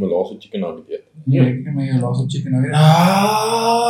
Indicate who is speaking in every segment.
Speaker 1: my laaste chicken nugget eet.
Speaker 2: Nee, ek het my laaste chicken nugget.
Speaker 1: Ah.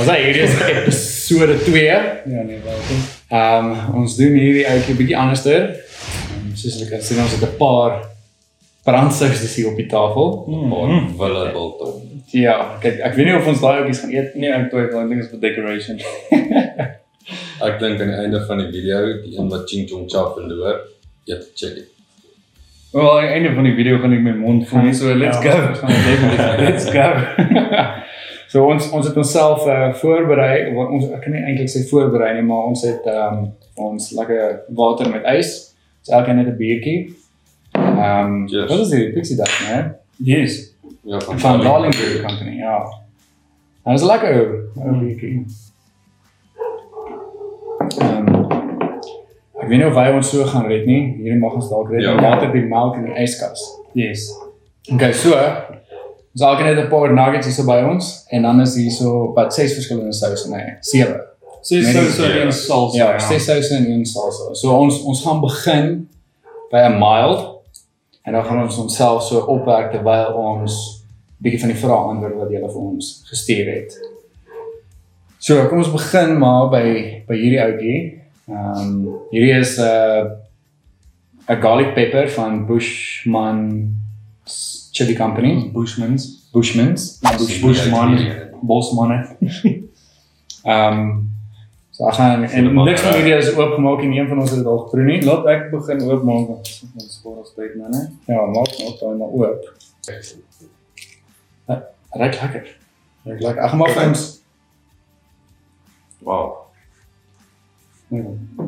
Speaker 2: Ons sê hierdie is episode 2. Ja nee, welkom. Ehm um, ons doen hierdie ouetjie bietjie anderster. Um, soos ek kan sien ons het 'n paar brandsouses hier op die tafel.
Speaker 1: Maar wille biltong.
Speaker 2: Ja, kyk, ek weet nie of ons daai ouetjies gaan eet nie. Ek twyfel, ek dink dit is vir decoration.
Speaker 1: Ek dink aan die einde van die video, die een wat Ching Chong Cha verloor, eet chicken.
Speaker 3: Wel, aan die einde van die video gaan ek my mond voel, so let's
Speaker 2: Ja,
Speaker 3: go.
Speaker 2: Let's go. So ons ons het onsself uh, voorberei. Ons ek kan nie eintlik sê voorberei nie, maar ons het ehm um, ons lekker water met ys. So elkeen het 'n biertjie. Ehm um,
Speaker 1: Cheers.
Speaker 2: wat is dit? Pixie Dust, né?
Speaker 3: Yes.
Speaker 1: Ja, van,
Speaker 2: Van Darling Brew Company, ja. En dit is lekker ou biertjie. Ehm ek weet nie of hy ons so gaan red nie. Hierdie mag ons dalk red.
Speaker 1: Ja.
Speaker 2: Ja. Later die melk in die yskas.
Speaker 3: Yes.
Speaker 2: Okay, so ons alkeen het 'n paar nuggets hier so by ons en dan is hier so wat ses verskillende souse nee, sewe.
Speaker 3: Ses sous
Speaker 1: nee,
Speaker 3: en
Speaker 1: ja.
Speaker 3: salsa.
Speaker 2: Ja, ses souse en een salsa. So ons ons gaan begin by 'n mild en dan gaan ons onsself so opwerk terwyl ons bietjie van die vrae antwoord wat julle vir ons gestuur het. So, kom ons begin maar by by hierdie ouetjie. Ehm um, hierdie is 'n uh, 'n garlic pepper van Bushman Chili Company.
Speaker 3: Bushmans.
Speaker 2: Bushmans.
Speaker 3: Bush, Bushman. Bosmanne.
Speaker 2: Um, so ek gaan en
Speaker 1: maak
Speaker 2: niks van hierdie is oopgemaak en een van ons het dit al geproe nie.
Speaker 3: Laat ek begin oopmaak. want Ons spaar ons tyd nou, né?
Speaker 2: Ja, maak nou daai maar oop. Ja, Ryk lekker. Ryk lekker. Ek gaan maar vir ons
Speaker 1: Wow,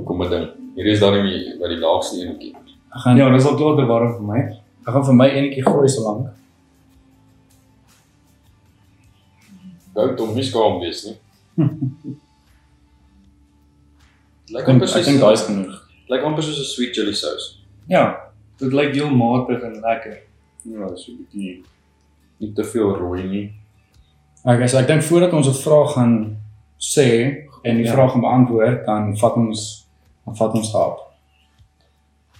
Speaker 1: kom maar ding. Hier is dan nie by die laagste enetjie.
Speaker 2: ek gaan
Speaker 3: Ja, dis al klaar te warm vir my.
Speaker 2: Ek gaan vir my enetjie gooi so lank.
Speaker 1: Gou toe nie skaam wees nie. Lyk amper
Speaker 2: dink ek
Speaker 1: soos
Speaker 2: dink daai is genoeg.
Speaker 1: lyk amper soos 'n sweet chili sous.
Speaker 3: Ja, dit lyk heel matig en lekker.
Speaker 1: Ja, dis 'n bietjie nie te veel rooi nie.
Speaker 2: Okay, so ek dink voordat ons 'n vraag gaan sê en die
Speaker 3: Ja.
Speaker 2: vraag gaan beantwoord, dan vat ons dan vat ons hap.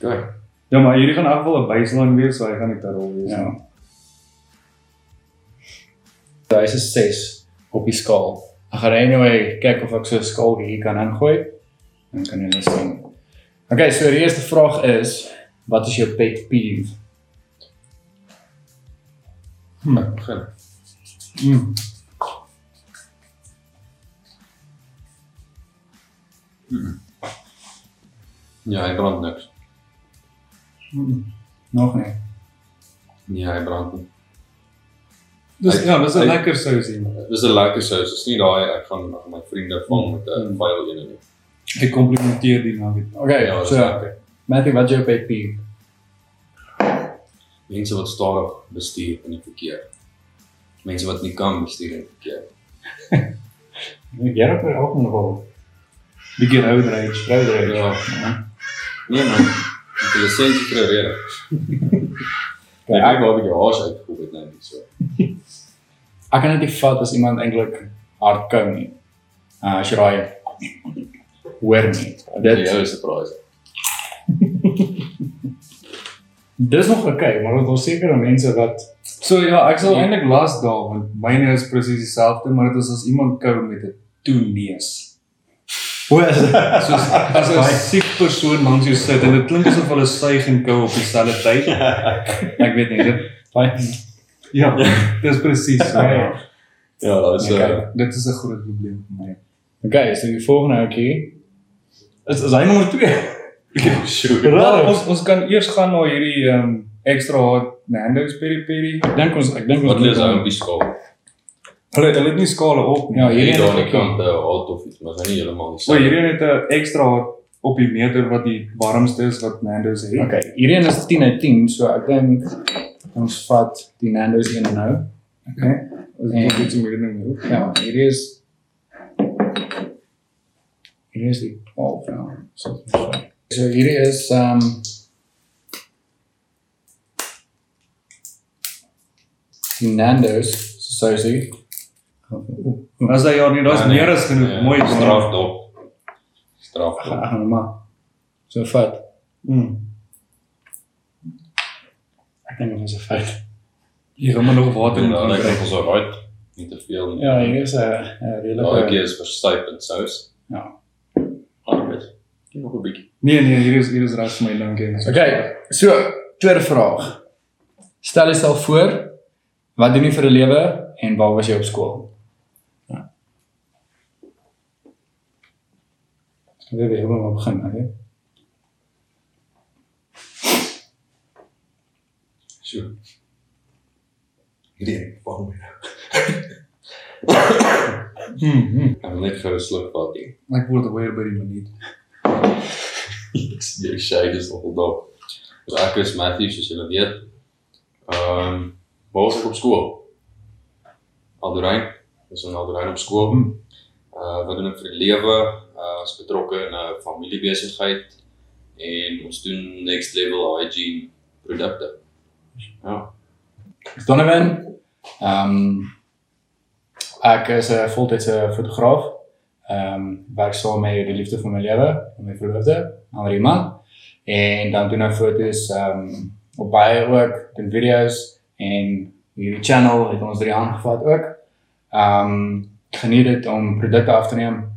Speaker 1: Okay.
Speaker 3: Ja, maar hierdie gaan in elk geval 'n baseline wees, so hy gaan nie te rol wees
Speaker 2: Ja.
Speaker 3: nie.
Speaker 2: Daar is 'n 6 op die skaal. Ek gaan anyway kyk of ek so 'n skaal hier kan ingooi. Dan kan jy net sien. Okay, so die eerste vraag is wat is jou pet peeve?
Speaker 1: Ek begin.
Speaker 3: Mm.
Speaker 1: Ja, hy brand niks.
Speaker 3: Mm.
Speaker 2: Nog nie.
Speaker 1: Nee, hy brand nie.
Speaker 3: Dis
Speaker 1: Hy-
Speaker 3: ja, dis 'n lekker sousie.
Speaker 1: Dis 'n lekker sous. Dis nie daai ek gaan my vriende vang met 'n
Speaker 3: Mm.
Speaker 1: vuil een nie.
Speaker 3: Hy komplimenteer die nugget.
Speaker 2: Okay,
Speaker 1: Ja,
Speaker 2: so
Speaker 1: lekker.
Speaker 2: Matthew, wat is jou pet peeve?
Speaker 1: Mense wat stadig bestuur in die verkeer. Mense wat nie kan bestuur in die verkeer.
Speaker 2: Ek jy het ook nog wel
Speaker 3: Bietjie road rage.
Speaker 2: strouder.
Speaker 1: Ja.
Speaker 2: Ja.
Speaker 1: Nee man. Ek het 'n lisensie vir 'n rede.
Speaker 2: Ja,
Speaker 1: Ek wou 'n bietjie haas uitgekom het nou nie so.
Speaker 2: ek kan dit vat as iemand eintlik hard kou nie. Uh, as jy raai hoor nie.
Speaker 1: Dit
Speaker 2: Dit
Speaker 1: is jou surprise.
Speaker 2: dis nog okay, maar daar's sekere mense wat
Speaker 3: So ja, ek sal eintlik las daal want myne is presies dieselfde, maar dit is as iemand kou met 'n toeneus.
Speaker 2: Hoe is dit?
Speaker 3: Soos as 'n siek persoon langs jou sit en dit klink asof hulle suig en kou op dieselfde tyd. Ek weet nie, dit ja, dis presies so.
Speaker 2: Ja.
Speaker 1: Ja, dat is
Speaker 2: Okay.
Speaker 1: uh,
Speaker 3: Dit is 'n groot probleem vir my.
Speaker 2: Okay, so die volgende ouetjie is is hy nommer 2.
Speaker 1: Sure.
Speaker 3: Maar ons ons kan eers gaan na hierdie ehm um, ekstra hot Nando's peri peri.
Speaker 2: Ek dink ons ek dink ons
Speaker 1: Wat lees
Speaker 2: dan-
Speaker 1: op die skaal?
Speaker 3: Hulle hulle het nie skale op nie.
Speaker 2: Ja,
Speaker 1: Hierdie daar aan
Speaker 2: is
Speaker 1: die kant eh, hot of iets, maar is nie heeltemal
Speaker 3: So
Speaker 1: dieselfde.
Speaker 3: hierdie het 'n ekstra op die meter wat die warmste is wat Nando's het.
Speaker 2: Okay, hierdie een is 10 uit 10, so ek dink ons vat die Nando's een nou.
Speaker 3: Okay. Ons het iets meer hoor.
Speaker 2: Ja, hierdie is hierdie is die 12 nou. So, so hierdie is ehm um, die Nando's sosie.
Speaker 3: As hy ja, daar's
Speaker 1: nee.
Speaker 3: meer as genoeg
Speaker 1: Nee,
Speaker 3: mooi
Speaker 1: straf dop. Straf
Speaker 2: Ag,
Speaker 1: dop.
Speaker 2: ag nou maar. So vat.
Speaker 3: Mm.
Speaker 2: Ek dink dit is 'n feit.
Speaker 3: Hier gaan maar nog water
Speaker 1: En
Speaker 3: moet
Speaker 1: dan lyk
Speaker 3: kry.
Speaker 1: dit ons alright. Nie te veel nie.
Speaker 2: Ja, hier is 'n 'n
Speaker 1: Daai
Speaker 2: redelike
Speaker 1: keer is verstypend sous.
Speaker 2: Ja.
Speaker 1: Alright. Nog 'n bietjie.
Speaker 3: Nee nee, hier is hier is reg vir my dankie.
Speaker 2: Okay, so tweede vraag. Stel jouself voor, wat doen jy vir 'n lewe en waar was jy op skool? Ek weet nie hoe om te begin, okay?
Speaker 1: Sure. Hierdie vang my nou.
Speaker 3: Mm, mm.
Speaker 1: Ek wil net vir 'n sluk vat hier.
Speaker 3: Ek word aware by die minuut.
Speaker 1: Jy sê dis nog dop. So ek is Matthew soos julle weet. Ehm um, waar was ek op skool? Aldorein. Ons in Aldorein op skool. Uh wat doen ek vir die lewe? Uh is betrokke in 'n familiebesigheid en ons doen next level hygiene produkte. Ja.
Speaker 2: Donovan. Ehm um, ek is 'n voltydse fotograaf. Ehm um, werk saam met die liefde van my lewe, my verloofde, Henri man. En dan doen ek foto's ehm um, op baie ook, doen video's en hierdie channel het ons drie aangevat ook. Ehm um, geniet dit om produkte af te neem.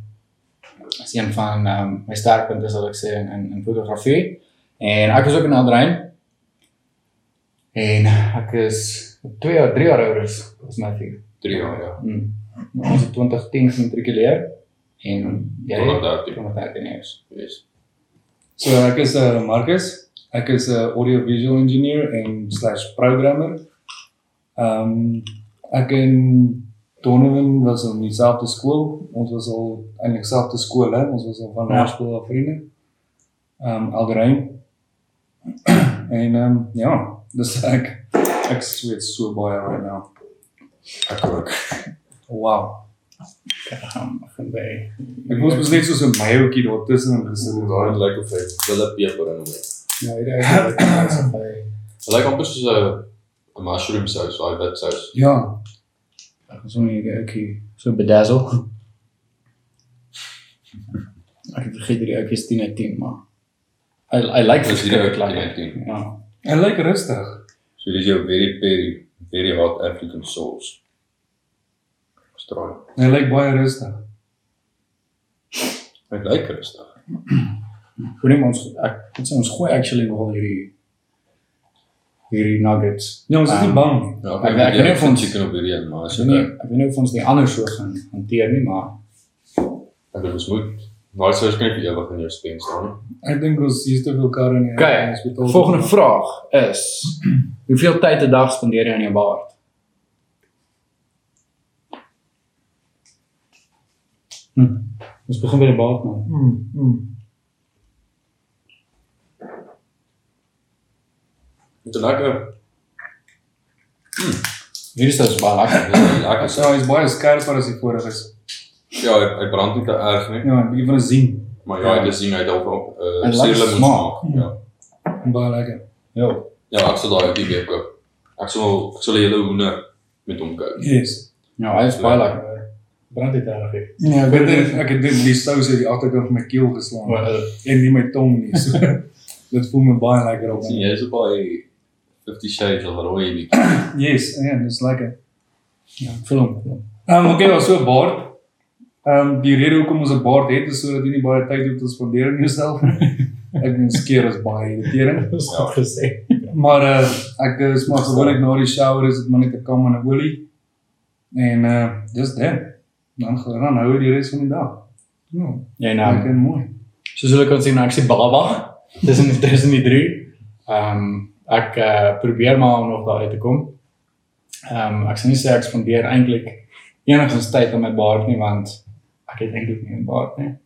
Speaker 2: Dis een van ehm um, my sterkpunte sal ek sê in in, in fotografie. En ek is ook in Aldrein. En ek is 2 jaar, 3 jaar ouer as as Matthew.
Speaker 1: 3 jaar ja.
Speaker 2: Mm. Ons het 2010 gematrikuleer en jy
Speaker 1: 2013.
Speaker 2: 2013 is.
Speaker 1: Yes.
Speaker 3: So ek is uh, Marcus. Ek is 'n uh, audio visual engineer en slash programmer. Ehm um, ek en Donovan was op dieselfde skool. Ons was al eintlik selfde skool hè. Ons was al van
Speaker 2: Ja.
Speaker 3: laerskool af vriende. Ehm um, Alderein. en ehm um, ja, dis ek ek sweet so baie right now.
Speaker 1: Ek ook.
Speaker 3: Wow.
Speaker 2: Gaan by.
Speaker 3: Ek moes mos net so 'n mayootjie daar tussen gesit het.
Speaker 1: Daai lyk of hy wille peper in hom het.
Speaker 2: Ja, is is by.
Speaker 1: Dit lyk amper soos 'n mushroom sous, daai wit sous.
Speaker 3: Ja,
Speaker 2: Sommer hierdie ouetjie so bedazzle. Ek het vergeet hierdie ouetjie is 10 uit 10, maar
Speaker 1: hierdie
Speaker 2: verskriklik
Speaker 1: ou 10
Speaker 2: lekker.
Speaker 1: uit 10.
Speaker 2: Ja.
Speaker 3: hy lyk rustig.
Speaker 1: So dis jou very very very hot African sauce. Straal.
Speaker 3: Hy lyk baie rustig.
Speaker 1: Dit lyk rustig.
Speaker 2: Hoe neem ons ek dit sê ons gooi actually nogal hierdie hierdie nuggets.
Speaker 3: Ja, ons is nie
Speaker 2: Ehm,
Speaker 3: bang nie.
Speaker 1: Ja,
Speaker 2: Ek- ek weet nie of ons-
Speaker 1: chicken op hierdie een, maar
Speaker 2: Ek
Speaker 1: as
Speaker 2: weet
Speaker 1: jy
Speaker 2: nie ek weet nie of ons die ander so gaan hanteer nie, maar
Speaker 1: ek dink ons moet daai sous kan nie vir ewig in jou spens staan.
Speaker 3: Ek dink ons hier is te veel karre in die hospitaal.
Speaker 2: volgende vraag is hoeveel tyd 'n dag spandeer jy aan jou baard? Hm. Ons begin by die baard man.
Speaker 3: Mm, mm.
Speaker 1: Dit is lekker.
Speaker 2: Hierdie is dus baie lekker.
Speaker 1: Dit is lekker.
Speaker 3: So hy is baie skerper as die vorige is.
Speaker 1: Ja, hy, hy brand nie te erg nie,
Speaker 3: Ja, 'n bietjie van 'n zien.
Speaker 1: maar ja, jy sien ook op
Speaker 2: Hy
Speaker 1: uh suurlemoen
Speaker 2: smaak.
Speaker 1: Ja.
Speaker 3: Baie lekker.
Speaker 2: Ja.
Speaker 1: Ja, ek sal daai weer koop. Ek sal ek 'n hele hoender met hom koop.
Speaker 3: Yes.
Speaker 2: Ja, hy is baie lekker. Brand dit hier.
Speaker 3: Nee, ek het dit ek het dit die sous uit die agterkant van my keel geslaan
Speaker 2: Maar, eh,
Speaker 3: en nie my tong nie. So dit voel my baie lekker op.
Speaker 1: sien jy is op daai 50 shades of rooi bietjie.
Speaker 3: Yes, ja, dis lekker.
Speaker 2: Ja, hom.
Speaker 3: Ehm um, okay, so 'n baard. Ehm um, die rede hoekom ons 'n baard het is sodat jy nie baie tyd hoef te spandeer aan jouself nie. ek dink skeer is baie irriterend.
Speaker 2: Dis
Speaker 1: Ja.
Speaker 2: gesê.
Speaker 3: Maar uh, ek is maar gewoonlik na die shower is dit maar net 'n kam en 'n olie. En uh dis dit. Dan gaan dan hou die res van die dag. Ja,
Speaker 2: Jy
Speaker 3: lekker
Speaker 2: nou.
Speaker 3: en mooi.
Speaker 2: Soos hulle kan sien, ek sê baba. tussen die drie. Ehm um, ek uh, probeer maar om nog daar uit te kom. Ehm um, ek sê nie sê ek spandeer eintlik enigstens tyd aan my baard nie want ek het eintlik nie 'n baard nie.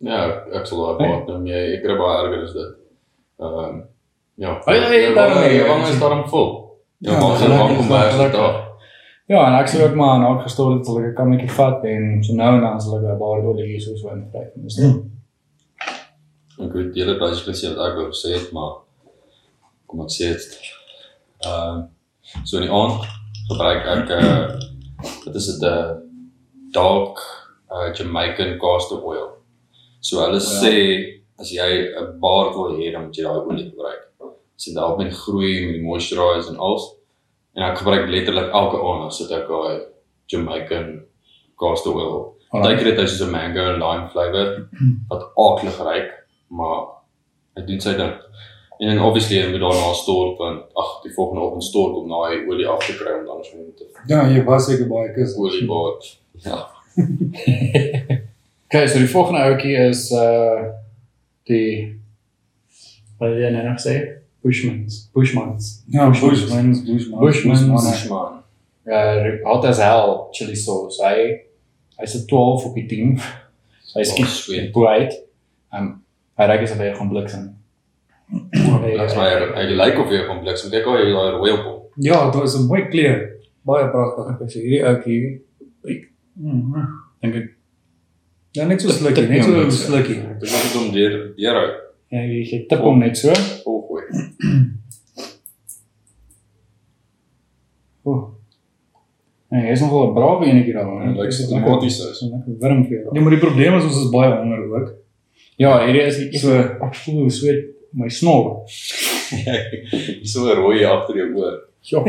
Speaker 1: Ja, ek sal daar baat nou mee. Ek kry baie erger as dit. Ehm um, ja.
Speaker 2: Ja, ja,
Speaker 1: Jou
Speaker 2: daarom
Speaker 1: wange-
Speaker 2: nie.
Speaker 1: wange is daarom vol.
Speaker 2: Ja,
Speaker 1: wange is
Speaker 2: gelukkig,
Speaker 1: lang om by te
Speaker 2: gelukkig.
Speaker 1: daag.
Speaker 2: Ja, en ek sê ook maar nou gestoor het sal ek 'n kammetjie vat en so nou en dan sal ek 'n baardolie hier so so invryf. Dis net.
Speaker 1: Ek weet die hele baie spesiaal wat ek wou sê het, maar kom ek sê dit. Ehm so in die aand gebruik ek uh wat is dit 'n dark uh, Jamaican castor oil. So hulle
Speaker 2: Ja.
Speaker 1: sê as jy 'n baard wil hê, dan moet jy daai olie gebruik. So dit help met groei, met die moisturize en alles. En ek gebruik letterlik elke aand dan sit ek daai Jamaican castor oil op. Partykeer het hy so 'n mango lime flavour wat aaklig ryk, maar hy doen sy ding. En dan obviously jy moet daarna stort want ag die volgende oggend stort om daai olie af te kry want anders moet dit
Speaker 3: Ja, jy was seker baie kus.
Speaker 1: olie baard. Ja.
Speaker 2: Okay, so die volgende ouetjie is uh die wat jy nou nog sê? Bushmans. Bushmans.
Speaker 3: Ja, Bushmans, Bushmans.
Speaker 2: Bushmans.
Speaker 1: Bushman.
Speaker 2: Uh hot as hell chili sauce. Hy hy's 'n 12 op die 10. So hy
Speaker 1: Oh,
Speaker 2: skiet
Speaker 1: sweet.
Speaker 2: bright. Um hy raak asof hy gaan bliksem. Hy-
Speaker 1: Dit's my hy lyk of jy kompleks. Moet kyk hoe hy daai rooi op.
Speaker 3: Ja, dit is 'n mooi kleur. Baie pragtig.
Speaker 2: Ek sê hierdie ouetjie
Speaker 3: Mhm.
Speaker 2: dink ek
Speaker 3: Ja, net so slukkie, net so slukkie.
Speaker 1: Dis net om deur deur uit.
Speaker 2: ja, jy jy tip hom net so.
Speaker 1: Oh goeie.
Speaker 2: Ooh. Nee, hy is nogal 'n brawe enetjie daar.
Speaker 1: Hy lyk so tomaties is.
Speaker 2: So lekker warm vir jou.
Speaker 3: Ja, maar die probleem is ons is baie honger ook.
Speaker 2: Ja, hierdie is
Speaker 3: So-
Speaker 2: so ek voel hoe sweet my snor.
Speaker 1: Dis so 'n rooi agter jou oor.
Speaker 2: Ja.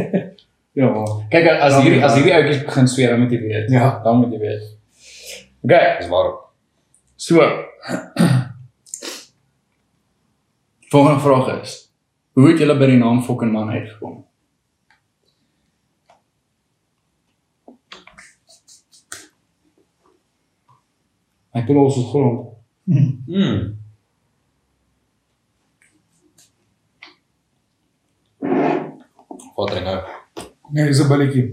Speaker 3: Ja,
Speaker 2: Kyk as hierdie as hierdie ouetjies begin sweer, dan moet jy weet.
Speaker 3: Ja.
Speaker 2: dan moet jy weet. Okay,
Speaker 1: Dis warm.
Speaker 2: so. Volgende vraag is: Hoe het julle by die naam Fucking Man uitgekom? Ek bedoel ons grond.
Speaker 1: Mm. Wat dan nou?
Speaker 3: nee, dis 'n billetjie.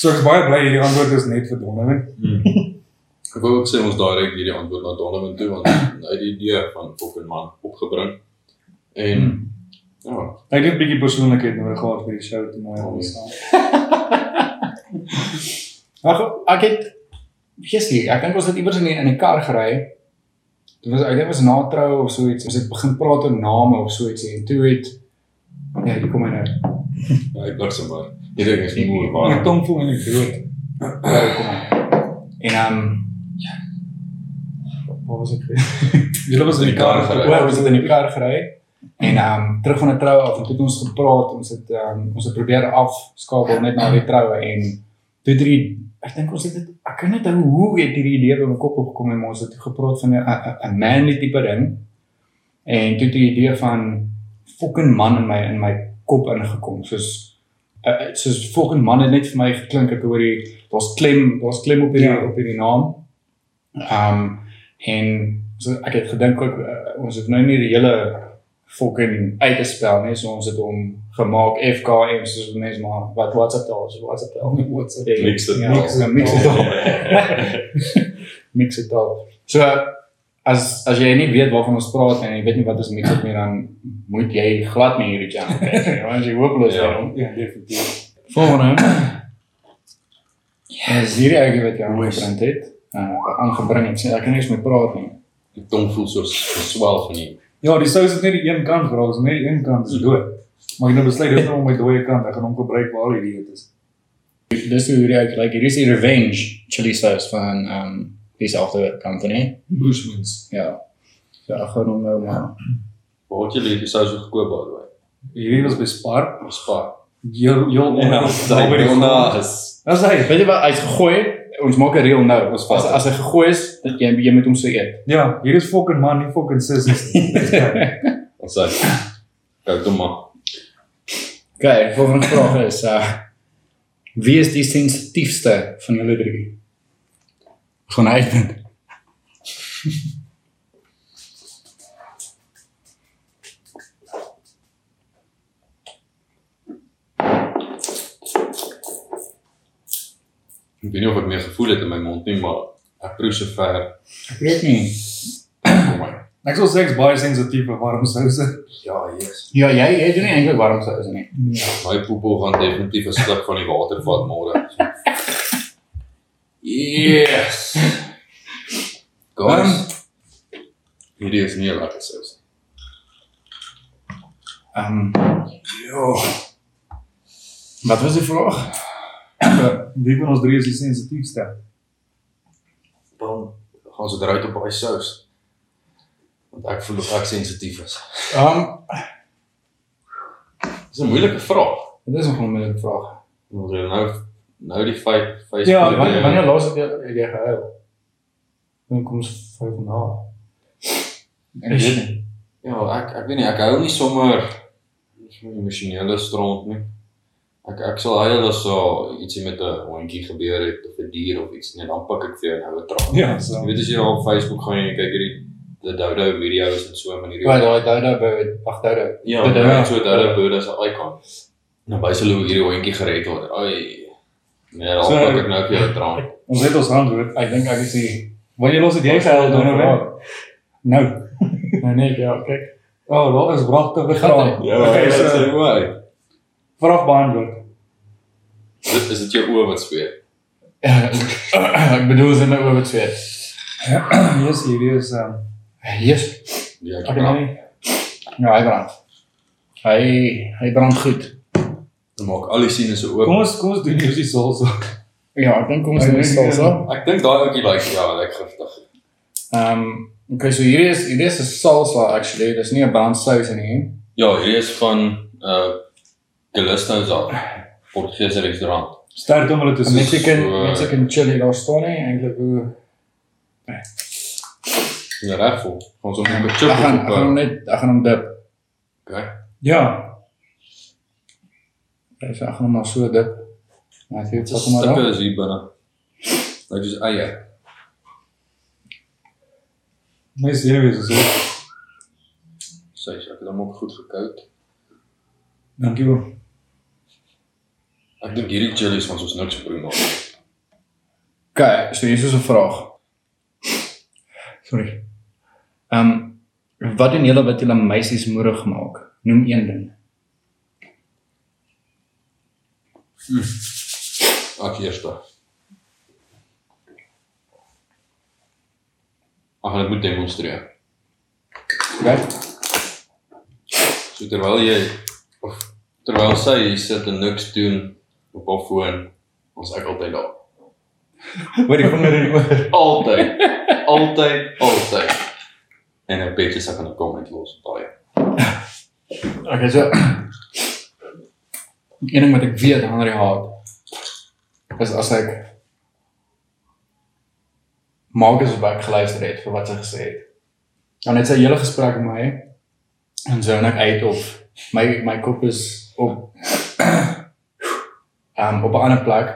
Speaker 3: So ek is baie bly hierdie antwoord is net vir Donovan.
Speaker 1: Ek wou ook sê ons direk hierdie antwoord na Donovan toe want hy het die idee van fucking man opgebring. En ja,
Speaker 3: Hy het 'n bietjie persoonlikheid nodig gehad vir die show toe maar
Speaker 1: Oh,
Speaker 3: ons
Speaker 2: Ag ek het Jessie, ek dink ons het iewers in die, in die kar gery. Dit was ek dink was na trou of so iets. Ons het begin praat oor name of so iets en toe het ja, hier kom hy nou.
Speaker 1: Hy bliksem maar. Die ding is nie moeilik
Speaker 3: My
Speaker 1: waar.
Speaker 3: tong voel eintlik groot.
Speaker 2: Ja, hier kom hy. En ehm um, ja. Wat was ek?
Speaker 3: Julle was in die kar
Speaker 1: gery.
Speaker 2: Wel, ons het in die kar gery en ehm um, terug van 'n troue af en toe het ons gepraat, ons het ehm um, ons het probeer afskakel net na die troue en toe het hierdie ek dink ons het dit ek kan net onthou hoe het hierdie idee by my kop opgekom en ons het gepraat van 'n 'n- 'n manly tipe ding. En toe het die idee van fucking man in my in my kop ingekom. Soos uh, soos fucking man het net vir my geklink ek hoor die daar's klem, daar's klem op hierdie
Speaker 3: Ja.
Speaker 2: op hierdie naam. Ehm um, en so ek het gedink ook uh, ons het nou nie die hele fucking uit te spel nie, so ons het hom gemaak FKM soos mense maar wat WhatsApp taal, so WhatsApp taal.
Speaker 3: WhatsApp.
Speaker 2: Ja,
Speaker 1: Mix it
Speaker 2: ja,
Speaker 1: taal.
Speaker 2: ja, Mix it mix it taal. So as as jy nie weet waarvan ons praat en jy weet nie wat ons mix it nie dan moet jy glad nie hierdie channel kyk nie. Want jy hopeloos
Speaker 1: Ja.
Speaker 2: daarom.
Speaker 3: Ja, definitief.
Speaker 2: Volgende. Ja, is hierdie ouetjie wat jy aangebring het. Uh aangebring het. Sê ek kan niks meer praat nie.
Speaker 1: Die tong voel so geswel van die
Speaker 3: Ja, die sous het net die een kant geraak, so net die een kant is dood. Maar ek nou besluit dis nou my dooie kant, ek gaan hom gebruik waar al die eet is.
Speaker 2: Dis hoe hierdie ouetjie lyk. Hierdie is die Revenge chili sauce van um dieselfde company.
Speaker 3: Bushmans.
Speaker 2: Ja. So ek gaan hom nou maar.
Speaker 1: Waar het julle hierdie sous gekoop by the way?
Speaker 3: Hierdie was by Spar.
Speaker 1: Spar.
Speaker 3: Heel heel
Speaker 1: Ja,
Speaker 3: naby die
Speaker 1: naas.
Speaker 3: Dis hy.
Speaker 2: Weet jy wat hy's gegooi? Ons maak 'n reël nou.
Speaker 1: Ons
Speaker 2: As as hy gegooi is, dat jy jy moet hom so eet.
Speaker 3: Ja, hier is fucking man, nie fucking sissies nie.
Speaker 1: Ons sê. Kyk toe maar.
Speaker 2: Okay, volgende vraag is uh wie is die sensitiefste van julle drie? Gewoon eigenen.
Speaker 1: Ik weet niet of ik meer gevoel heb in mijn mond, nie, maar ik proef ze ver.
Speaker 2: Ik weet
Speaker 1: niet.
Speaker 3: Ek sou sê ek's baie sensitief vir warm souse.
Speaker 1: Ja, yes.
Speaker 2: Ja, jy jy doen er nie eintlik warm souse nie.
Speaker 1: Daai ja. poepel gaan definitief 'n sluk van die water vat môre. Yes. Guys. Hierdie is nie 'n lekker sous.
Speaker 2: Ehm,
Speaker 1: Ja.
Speaker 2: wat was die vraag?
Speaker 3: Wie van ons drie is die sensitiefste?
Speaker 1: Dan gaan ons dit uit op daai sous. Want ek voel of ek sensitief is.
Speaker 2: Ehm,
Speaker 1: Dis 'n moeilike vraag.
Speaker 2: dit is nog 'n moeilike vraag.
Speaker 1: Want jy nou nou die feit Facebook
Speaker 3: Ja,
Speaker 2: Wanneer wanneer laas het jy jy gehuil? Dan kom ons vyf van daar. Ek weet nie.
Speaker 1: Ja, ek ek weet nie, ek hou nie sommer so emosionele stront nie. Ek ek sal huil as so ietsie met 'n hondjie gebeur het of 'n dier of iets net dan pak ek vir jou nou 'n traan.
Speaker 3: Ja, so.
Speaker 1: Jy weet as jy op Facebook gaan en jy kyk hierdie die Dodo video's en so maar hierdie
Speaker 2: Ja, daai Dodo by wag Dodo.
Speaker 1: Ja,
Speaker 2: Dodo.
Speaker 1: dit is so Dodo bird as 'n icon. Nou wys hulle hoe hierdie hondjie gered word. Ai. Nee, dan
Speaker 3: So-
Speaker 1: pak ek nou vir jou traan.
Speaker 3: Ons het ons antwoord.
Speaker 2: Ek dink ek is die
Speaker 3: Wanneer los het jy gehuil Donovan? Nou.
Speaker 2: Nee nee, ja, kyk.
Speaker 3: Oh, daar is wragtige graan.
Speaker 1: Ja,
Speaker 3: okay,
Speaker 1: dit
Speaker 3: so
Speaker 1: is mooi.
Speaker 3: vraag beantwoord.
Speaker 1: Dit is dit jou oë wat sweet.
Speaker 2: ek bedoel ze my oor wat sweet.
Speaker 3: yes, hierdie is ehm
Speaker 2: Jesus.
Speaker 1: Ja,
Speaker 2: Ek weet nie. Ja, hy brand. Hy hy brand goed.
Speaker 1: Dan maak al die siene oop.
Speaker 3: Kom ons kom ons doen hierdie salsa.
Speaker 2: Ja, ek dink kom ons doen
Speaker 3: dink,
Speaker 2: salsa.
Speaker 1: Ek dink daai ouetjie lyk ja, lyk giftig.
Speaker 2: Ehm, okay, so hierdie is hierdie is 'n salsa actually. Dis nie 'n brandsous nie.
Speaker 1: Ja, hierdie is van uh Gulisto's al. Portugese restaurant.
Speaker 3: Sterk om hulle te soek.
Speaker 2: Mexican
Speaker 1: so, uh,
Speaker 2: Mexican chili daar staan nie eintlik hoe
Speaker 1: Ja, reg vol. Gaan ons hom met
Speaker 2: Ek
Speaker 1: chip
Speaker 2: gaan
Speaker 1: op.
Speaker 2: ek gaan hom net ek gaan hom dip.
Speaker 1: Okay.
Speaker 3: Ja.
Speaker 2: Ek gaan hom maar so het
Speaker 1: Wat
Speaker 2: vat hom maar
Speaker 1: stukke
Speaker 2: daar.
Speaker 1: is hier binne. Lyk soos eie.
Speaker 3: My serieus is so.
Speaker 1: Sê ek het hom ook goed gekoud.
Speaker 3: Dankie hoor.
Speaker 1: Ek dink hierdie chilies gaan ons niks proe maak.
Speaker 2: Okay, so hier is 'n vraag. Sorry. Ehm um, wat doen julle wat julle meisies moedig maak? Noem een ding.
Speaker 1: Ek eerste. Ag, ek moet demonstreer.
Speaker 2: Okay?
Speaker 1: So terwyl jy of terwyl sy hier sit en niks doen op haar foon, ons ek altyd daar.
Speaker 2: Wat die vinger in oor.
Speaker 1: Altyd. altyd, altyd. En 'n bietjie sak aan 'n comment los daai.
Speaker 2: Okay, so een ding wat ek weet Henry haat is as ek maak as ek geluister het vir wat sy gesê het. Dan het sy hele gesprek met my en so en ek uit of my my kop is op um, op 'n ander plek.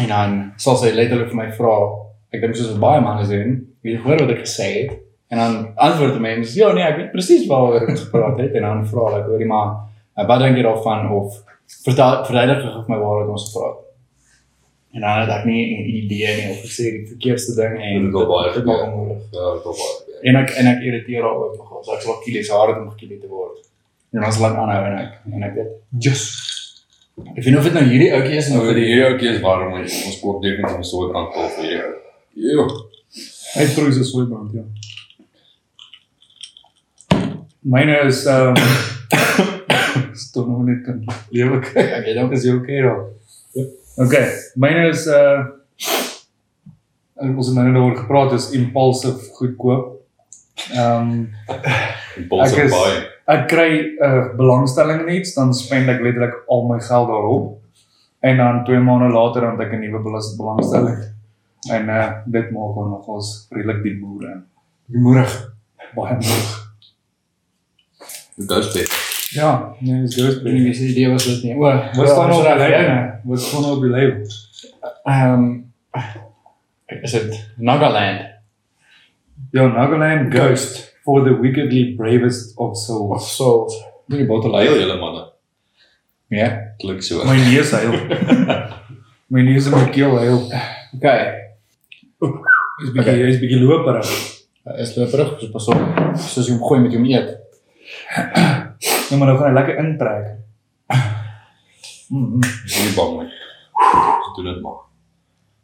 Speaker 2: En dan sal sy letterlik vir my vra, ek dink soos baie manne doen, wie hoor wat ek gesê het? En dan antwoord die mens, ja nee, ek weet presies waaroor ek gepraat het en dan vra ek hoorie maar uh, wat dink jy daarvan of vertel verduidelik gou vir my waaroor ons gepraat. En dan het ek nie 'n idee nie of ek sê die verkeerdste ding en
Speaker 1: Dit baie
Speaker 2: dit maak moeilik.
Speaker 1: Ja, dit was baie.
Speaker 2: En ek en ek irriteer haar ook nogal. So ek sal kielies haar het om gekielie te word. En sal ek aanhou en ek en ek weet just Ek weet nie of dit nou hierdie ouetjie is
Speaker 1: Nou
Speaker 2: of
Speaker 1: vir
Speaker 2: dit
Speaker 1: die hierdie ouetjie is warm, ons ons kort definitief 'n soort aantal vir hierdie ou. Jo.
Speaker 3: Hy proe so soebrand, ja. Myne is ehm Stop nog net kan lewe kyk.
Speaker 2: ek weet ook
Speaker 3: Is jy okay daar? Okay, myne is uh ons het nou net oor gepraat is impulsive goedkoop. Ehm
Speaker 1: Impulse
Speaker 3: Ek is-
Speaker 1: baie.
Speaker 3: ek kry 'n uh, belangstelling in iets, dan spend ek letterlik al my geld daarop. En dan 2 maande later dan ek 'n nuwe belangstelling. En uh dit maak hom nogals redelik die moer.
Speaker 2: moedig.
Speaker 3: Baie moeg.
Speaker 1: Ghostbed.
Speaker 3: Ja, nee, is goed.
Speaker 2: Ek weet nie wie idee was dit nie. O,
Speaker 3: Wat staan
Speaker 2: ons
Speaker 3: op
Speaker 2: nou.
Speaker 3: Wat staan op die label?
Speaker 2: Ehm is dit Nagaland
Speaker 3: Ja, Nagaland Ghost for the wickedly bravest of
Speaker 2: of
Speaker 3: souls.
Speaker 2: Souls? Die bottel
Speaker 1: Lyle julle manne.
Speaker 2: Ja.
Speaker 1: Klink so.
Speaker 3: My neus hy. My neus en my keel heel.
Speaker 2: Okay.
Speaker 3: Is bietjie
Speaker 2: Okay.
Speaker 3: is bietjie loperig.
Speaker 2: Hy is loperig, so pas op. Soos jy hom gooi met jou eet.
Speaker 3: Ja, maar nou gaan hy lekker intrek.
Speaker 2: Mm -hmm.
Speaker 1: Dis nie bang. Ons doen dit maar.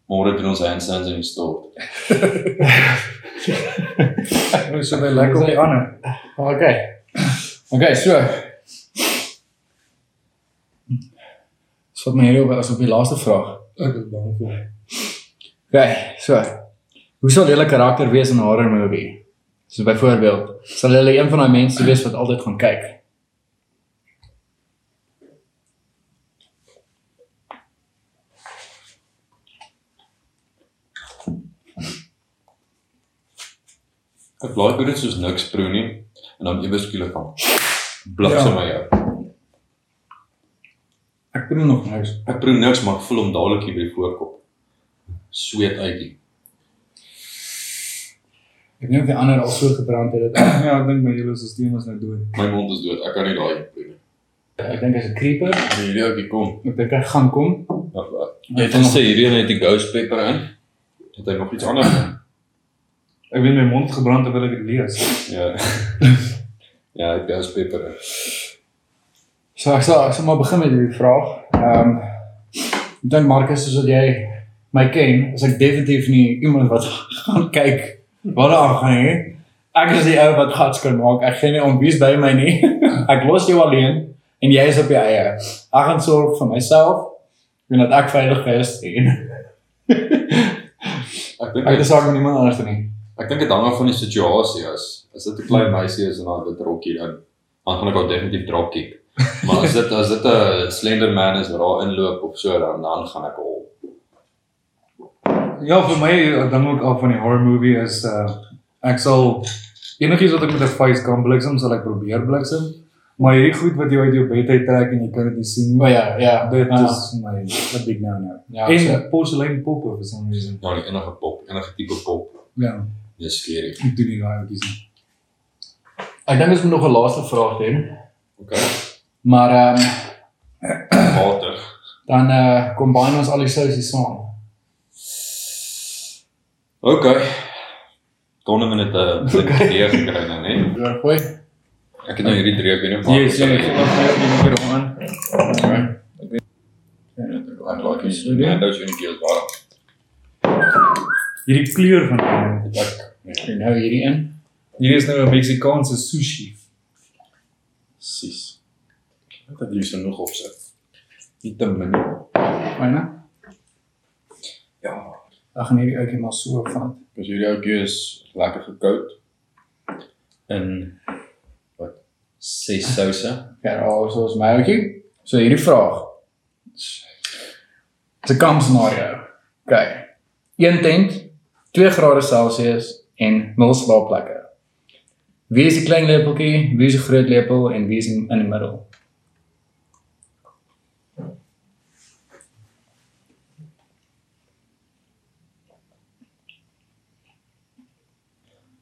Speaker 1: Môre doen ons handstands in die store.
Speaker 3: Nou so baie lekker op die ander.
Speaker 2: Okay. Okay, so. So wat my hier op as op die laaste vraag.
Speaker 3: Ek is bang vir.
Speaker 2: Okay, so. Hoe sal julle karakter wees in 'n horror movie? So byvoorbeeld, sal julle een van daai mense wees wat altyd gaan kyk?
Speaker 1: Ek hoe dit soos niks proe nie en dan ewe skielik van bliksem
Speaker 3: Ja.
Speaker 1: my jou.
Speaker 2: Ek doen nog niks.
Speaker 1: Ek proe niks maar ek voel hom dadelik hier by die voorkop. Sweet uit die.
Speaker 2: Ek of die ander al so gebrand het dit.
Speaker 3: Ja, ek dink my hele stelsel is nou dood.
Speaker 1: My mond is dood. Ek kan nie daai proe nie.
Speaker 2: Ek dink hy's 'n creeper.
Speaker 1: Hierdie ouetjie kom.
Speaker 2: Ek dink hy gaan kom.
Speaker 1: Wag. Jy het gesê hierdie een het die ghost pepper in. Het hy nog iets anders?
Speaker 3: Ek weet my mond gebrand terwyl ek dit lees.
Speaker 1: Ja. ja, het ghost pepper.
Speaker 2: So ek sal ek sal maar begin met hierdie vraag. Ehm um, ek dink Marcus soos wat jy my ken, is ek definitief nie iemand wat gaan kyk wat daar aangaan nie. Ek is die ou wat gats kan maak. Ek gee nie om wie's by my nie. ek los jou alleen en jy is op jou eie. Ek gaan sorg vir myself en dat ek veilig is en
Speaker 1: Ek dink
Speaker 2: ek saak met niemand anders nie.
Speaker 1: Ek dink dit hang af van die situasie as as dit 'n klein meisie is en haar wit rokkie dan dan gaan ek haar definitief drop kick. Maar as dit as dit 'n slender man is wat daar inloop of so dan dan gaan ek al.
Speaker 3: Ja, vir my ek dink ook al van die horror movie is uh ek sal enigiets wat ek met 'n face kan bliksem, sal ek probeer bliksem. Maar hierdie goed wat jy uit jou bed uit trek en jy kan dit nie sien nie.
Speaker 2: ja, ja.
Speaker 3: Dit
Speaker 2: Ja.
Speaker 3: is my wat big nou nou.
Speaker 2: Ja,
Speaker 3: En
Speaker 2: so,
Speaker 3: porselein poppe for some reason.
Speaker 1: Nie enige pop, enige tipe pop.
Speaker 3: Ja,
Speaker 1: Dis skerie.
Speaker 3: ek doen nie daai ouetjies nie.
Speaker 2: ek dink ons moet nog 'n laaste vraag doen.
Speaker 1: Okay.
Speaker 2: Maar ehm um,
Speaker 1: Water.
Speaker 2: dan eh uh, combine ons al die sousie saam.
Speaker 1: Okay. Donovan het 'n idee gekry nou, né?
Speaker 2: Ja, gooi.
Speaker 1: Ek het nou hierdie drie ek weet nie of
Speaker 3: Yes, ja, ek sal nog meer die keer aan.
Speaker 1: Ek like dit. Ja, dit is uniek waar.
Speaker 3: Hierdie kleur van hom.
Speaker 2: En nou hierdie in.
Speaker 3: Hierdie is nou 'n Meksikaanse sushi.
Speaker 1: Sis. Ek het liefs genoeg opsit. Nie te min.
Speaker 2: Myne.
Speaker 1: Ja.
Speaker 2: Ag nee, die ouetjie maar so vat.
Speaker 1: Dus hierdie ouetjie is lekker gekoud in wat ses souse.
Speaker 2: Ja, al soos my ouetjie. So hierdie vraag. Dis 'n kamp scenario. OK. Een tent, 2 grade Celsius en nul slaapplekke. Wie is die klein lepeltjie, wie is die groot lepel en wie is in die middel?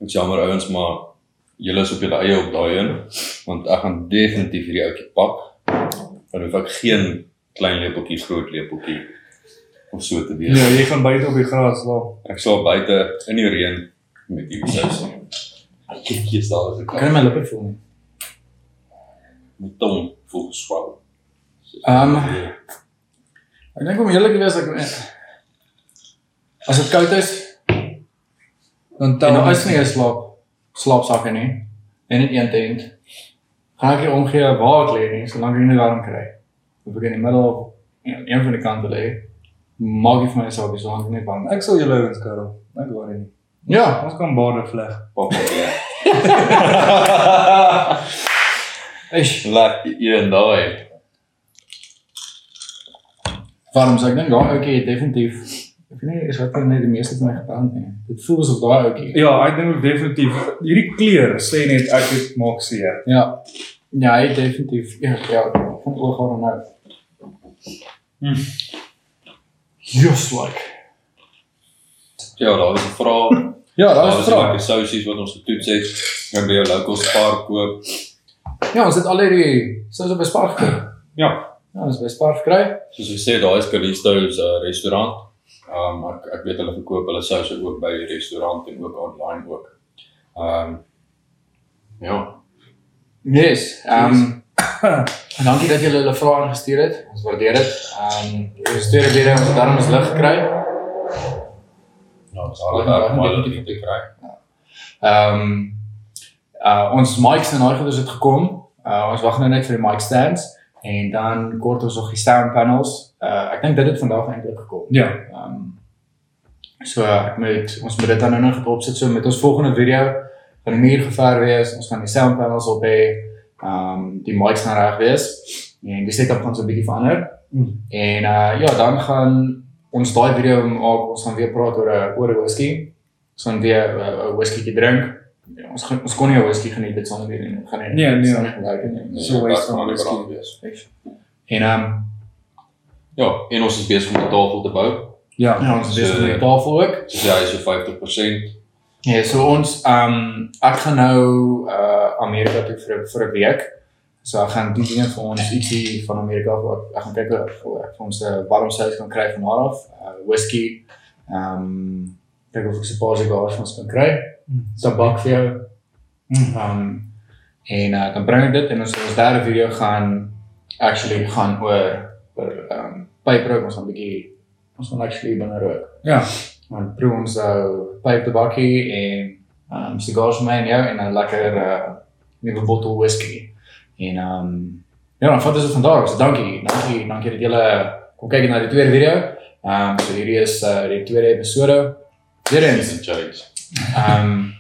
Speaker 1: Is jammer ouens, maar julle is op julle eie op daai een want ek gaan definitief hierdie ouetjie pak. Dan hoef ek geen klein lepeltjie, groot lepeltjie of so te wees.
Speaker 3: Ja, jy gaan buite op die gras slaap.
Speaker 1: Ek sal buite in die reën met hierdie sous. Kyk hier staan as ek
Speaker 2: Kan my lippe voel
Speaker 1: my tong voel geswel.
Speaker 2: Ehm, Ek dink om eerlik te wees ek as dit koud is
Speaker 3: Dan tel
Speaker 2: nou is nie 'n slaap slaapsakke nie en net een tent. Gaan ek nie omgee waar ek lê nie, solank ek nie warm kry. Of ek in die middel of een van die kante lê, maak nie vir my saak nie, solank ek net warm.
Speaker 3: Ek sal julle ouens karel. Ek worry nie.
Speaker 2: Ja.
Speaker 3: Ons kan bade vleg.
Speaker 1: Pap ja.
Speaker 2: Eish,
Speaker 1: Laat een daai.
Speaker 2: warm so ek dink daai ouetjie het definitief ek weet nie is wat net die meeste van my gebrand nie. Dit voel asof daai ouetjie.
Speaker 3: Ja, ek dink ook definitief hierdie kleur sê net ek het maak seer.
Speaker 2: Ja. Ja, hy definitief ja, ja, van oor gaan nou.
Speaker 3: Hm.
Speaker 2: Just like.
Speaker 1: Ja, daar was 'n vraag.
Speaker 2: Ja,
Speaker 1: Daar
Speaker 2: is 'n
Speaker 1: was
Speaker 2: vraag.
Speaker 1: lekker sousies wat ons getoets het. Gaan by jou local Spar koop.
Speaker 2: Ja, ons het al hierdie soos op 'n spark gekoop.
Speaker 3: Ja.
Speaker 2: Ja, ons by Spar gekry.
Speaker 1: Soos jy sê, daar is Callisto's uh, restaurant. Um ek ek weet hulle verkoop hulle souse ook by die restaurant en ook online ook. Um ja,
Speaker 2: Yes. Ehm um, dankie dat julle hulle vrae ingestuur het. Ons waardeer dit. Ehm um, die tweede video ons het daarom ons lig gekry.
Speaker 1: Ja, ons al daar maar hulle te kry.
Speaker 2: Ehm um, uh ons mics en daai goeders het gekom. Uh ons wag nou net vir die mic stands en dan kort ons nog die sound panels. Uh ek dink dit het vandag eintlik gekom.
Speaker 3: Ja.
Speaker 2: Ehm um, so ek moet ons moet dit dan nou nog opsit so met ons volgende video gaan die muur gever wees. Ons gaan die sound panels op hê. Ehm um, die mics gaan reg wees en die setup gaan so 'n bietjie verander.
Speaker 3: Mm.
Speaker 2: En uh ja, dan gaan ons daai video maak. Ons gaan weer praat oor 'n oor 'n whisky. Ons gaan weer 'n uh, whisky drink. Ja, ons gaan, ons kon nie 'n whisky geniet dit sonder weer nie. Gaan nie.
Speaker 3: Nee, nee.
Speaker 2: nie gebruik nie.
Speaker 3: So waste
Speaker 1: wat
Speaker 3: van
Speaker 1: gaan
Speaker 3: whisky.
Speaker 1: wees.
Speaker 2: En ehm um,
Speaker 1: Ja, en ons is besig om 'n tafel te bou.
Speaker 3: Ja.
Speaker 2: ja, ons is besig
Speaker 1: So-
Speaker 2: met die tafel ook.
Speaker 1: Soos jy is so 50%.
Speaker 2: Ja, so ons ehm um, ek gaan nou uh Amerika toe vir vir 'n week. So ek gaan die dinge vir ons ietsie van Amerika af. Ek gaan kyk of ek vir ons 'n warm sous kan kry van daar af. Uh whisky. Ehm um, kyk of ek se paar cigars van ons kan kry. Tabak vir jou.
Speaker 3: Mm.
Speaker 2: Ehm um, en uh, dan bring ek dit en ons ons derde video gaan actually gaan oor oor ehm um, pyprook. Ons gaan 'n bietjie ons gaan actually binne rook.
Speaker 3: Ja.
Speaker 2: Dan proe ons nou pyp tabakkie en ehm um, cigars vir my en jou en 'n lekker uh nuwe bottel whisky. En ehm um, ja, dan vat ons dit van daar. So dankie. Dankie, dankie dat julle kom kyk na die tweede video. Ehm um, so hierdie is uh die tweede episode. Weer eens.
Speaker 1: en Chase.
Speaker 2: Um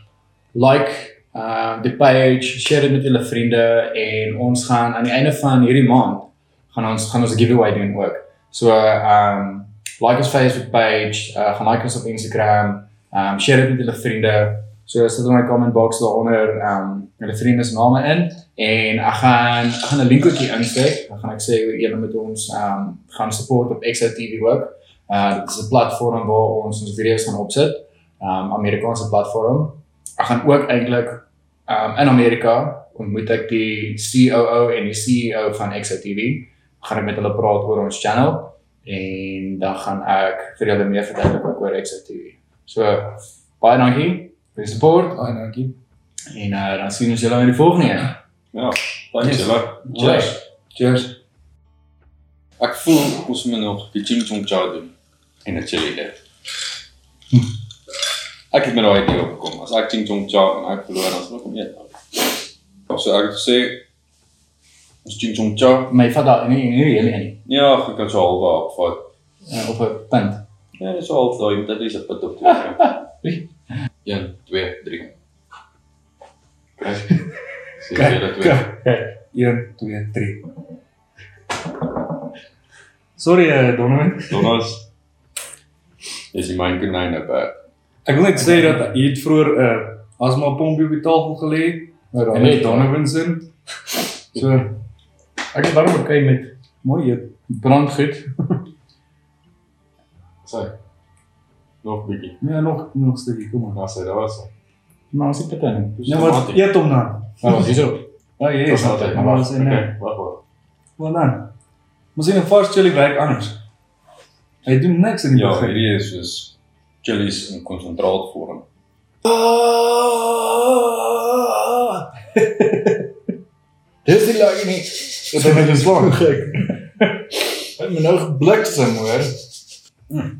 Speaker 2: like uh die page, share dit met julle vriende en ons gaan aan die einde van hierdie maand gaan ons gaan ons 'n giveaway doen ook. So um like ons Facebook page, uh gaan like ons op Instagram, um share dit met julle vriende. So sit in my comment box daaronder um julle vriende se name in en ek gaan ek gaan 'n linkootjie insit. Dan gaan ek sê julle moet ons um gaan support op XOTV ook. Uh dit is 'n platform waar ons ons video's gaan opsit um Amerikaanse platform. Ek gaan ook eintlik um in Amerika ontmoet ek die COO en die CEO van XOTV. Gaan ek met hulle praat oor ons channel en dan gaan ek vir julle meer verduidelik oor XOTV. So baie dankie vir die support
Speaker 3: Baie dankie.
Speaker 2: en uh, dan sien ons julle in die volgende een.
Speaker 1: Ja, dankie
Speaker 2: Yes.
Speaker 1: julle. Cheers.
Speaker 3: Cheers.
Speaker 1: Ek voel ons moet nog die ching chong cha doen en 'n chili dip. Ek het met daai idee opgekom. As ek ching chong cha en ek verloor dan sal ek hom eet. So ek het gesê ons ching chong cha.
Speaker 2: My vat daar nie nie nie nie.
Speaker 1: Ja, ek kan so halwe opvat.
Speaker 2: Uh, op 'n punt.
Speaker 1: Ja, dis so half daai, dit is 'n put op toe. 1 2 3. Kyk. Sien jy dit weer?
Speaker 3: 1 2 3. Sorry eh, Donovan.
Speaker 1: Donas. Dis die myn konyn op.
Speaker 3: Ek wil net sê dat jy het vroeër 'n uh, asma pompie op die tafel gelê
Speaker 2: Maar
Speaker 3: en net Donovan se. So
Speaker 2: Ek het daarom gekry met
Speaker 3: mooi eet.
Speaker 2: brandgoed.
Speaker 1: Sê. Nog bietjie.
Speaker 3: Ja, nog nog stukkie, kom maar.
Speaker 1: Nou sê daar was.
Speaker 2: Maar as ek dit dan.
Speaker 3: Ja, maar eet hom dan.
Speaker 2: Maar wat hierso?
Speaker 3: Ja, jy
Speaker 1: Dis
Speaker 3: is
Speaker 1: altyd.
Speaker 3: Maar ons en nee.
Speaker 1: Okay, wag wag.
Speaker 3: Wat dan? Ons sien 'n vars chili werk anders. Hy doen niks in die
Speaker 1: Ja,
Speaker 3: begin.
Speaker 1: hierdie is soos chilies in konsentraatvorm.
Speaker 2: Dis die lag nie. Dit het my geslaan gek. Het my nou gebliksem hoor.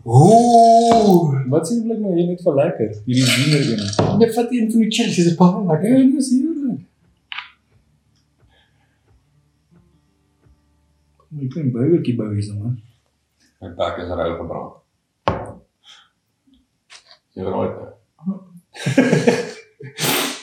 Speaker 2: Ooh,
Speaker 3: Wat sien blik nou jy net vir lekker? Hierdie wiener een.
Speaker 2: jy vat een van die chillies is baie
Speaker 3: Ja,
Speaker 2: lekker.
Speaker 3: dit is heerlik. Ek kan burgertjie bou hier sommer.
Speaker 1: My bek is rou gebrand. Jy raai dit.